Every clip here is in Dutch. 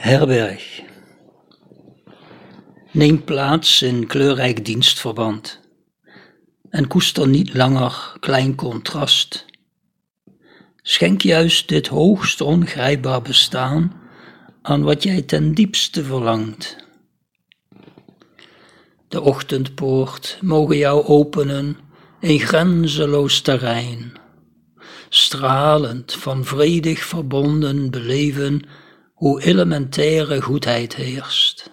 Herberg. Neem plaats in kleurrijk dienstverband en koester niet langer klein contrast. Schenk juist dit hoogst ongrijpbaar bestaan aan wat jij ten diepste verlangt. De ochtendpoort mogen jou openen in grenzeloos terrein, stralend van vredig verbonden beleven hoe elementaire goedheid heerst.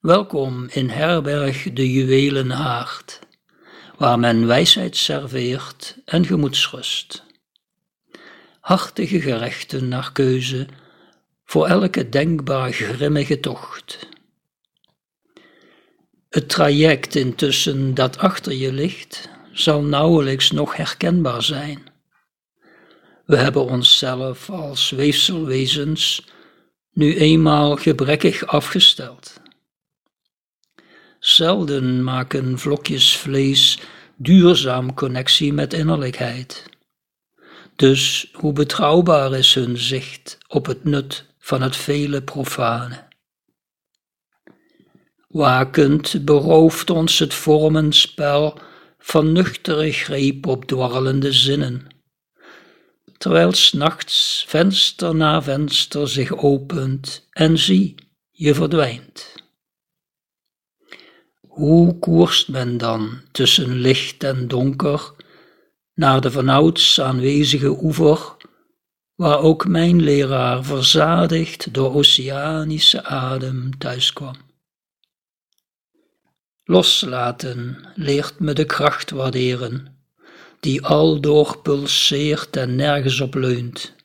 Welkom in herberg de juwelenhaard, waar men wijsheid serveert en gemoedsrust. Hartige gerechten naar keuze voor elke denkbaar grimmige tocht. Het traject intussen dat achter je ligt, zal nauwelijks nog herkenbaar zijn. We hebben onszelf als weefselwezens nu eenmaal gebrekkig afgesteld. Zelden maken vlokjes vlees duurzaam connectie met innerlijkheid. Dus hoe betrouwbaar is hun zicht op het nut van het vele profane? Wakend berooft ons het vormenspel van nuchtere greep op dwarrelende zinnen, terwijl s'nachts venster na venster zich opent en zie, je verdwijnt. Hoe koerst men dan tussen licht en donker naar de vanouds aanwezige oever, waar ook mijn leraar verzadigd door oceanische adem thuiskwam? Loslaten leert me de kracht waarderen, die aldoor pulseert en nergens op leunt.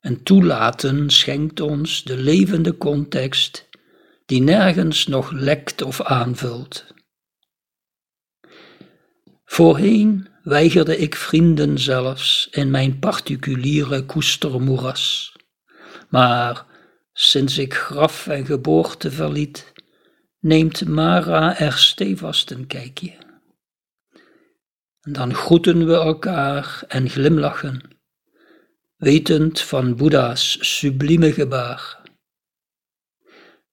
En toelaten schenkt ons de levende context die nergens nog lekt of aanvult. Voorheen weigerde ik vrienden zelfs in mijn particuliere koestermoeras, maar sinds ik graf en geboorte verliet, neemt Mara er stevast een kijkje. Dan groeten we elkaar en glimlachen, wetend van Boeddha's sublieme gebaar.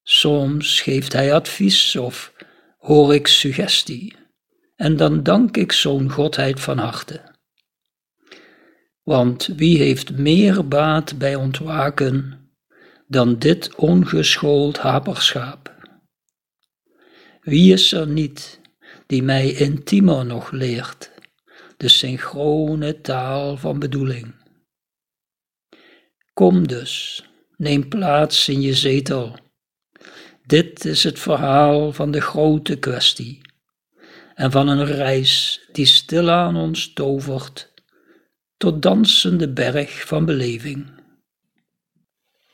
Soms geeft hij advies of hoor ik suggestie, en dan dank ik zo'n godheid van harte. Want wie heeft meer baat bij ontwaken dan dit ongeschoold haperschaap? Wie is er niet die mij intiemer nog leert, de synchrone taal van bedoeling? Kom dus, neem plaats in je zetel dit is het verhaal van de grote kwestie en van een reis die stilaan ons tovert tot dansende berg van beleving.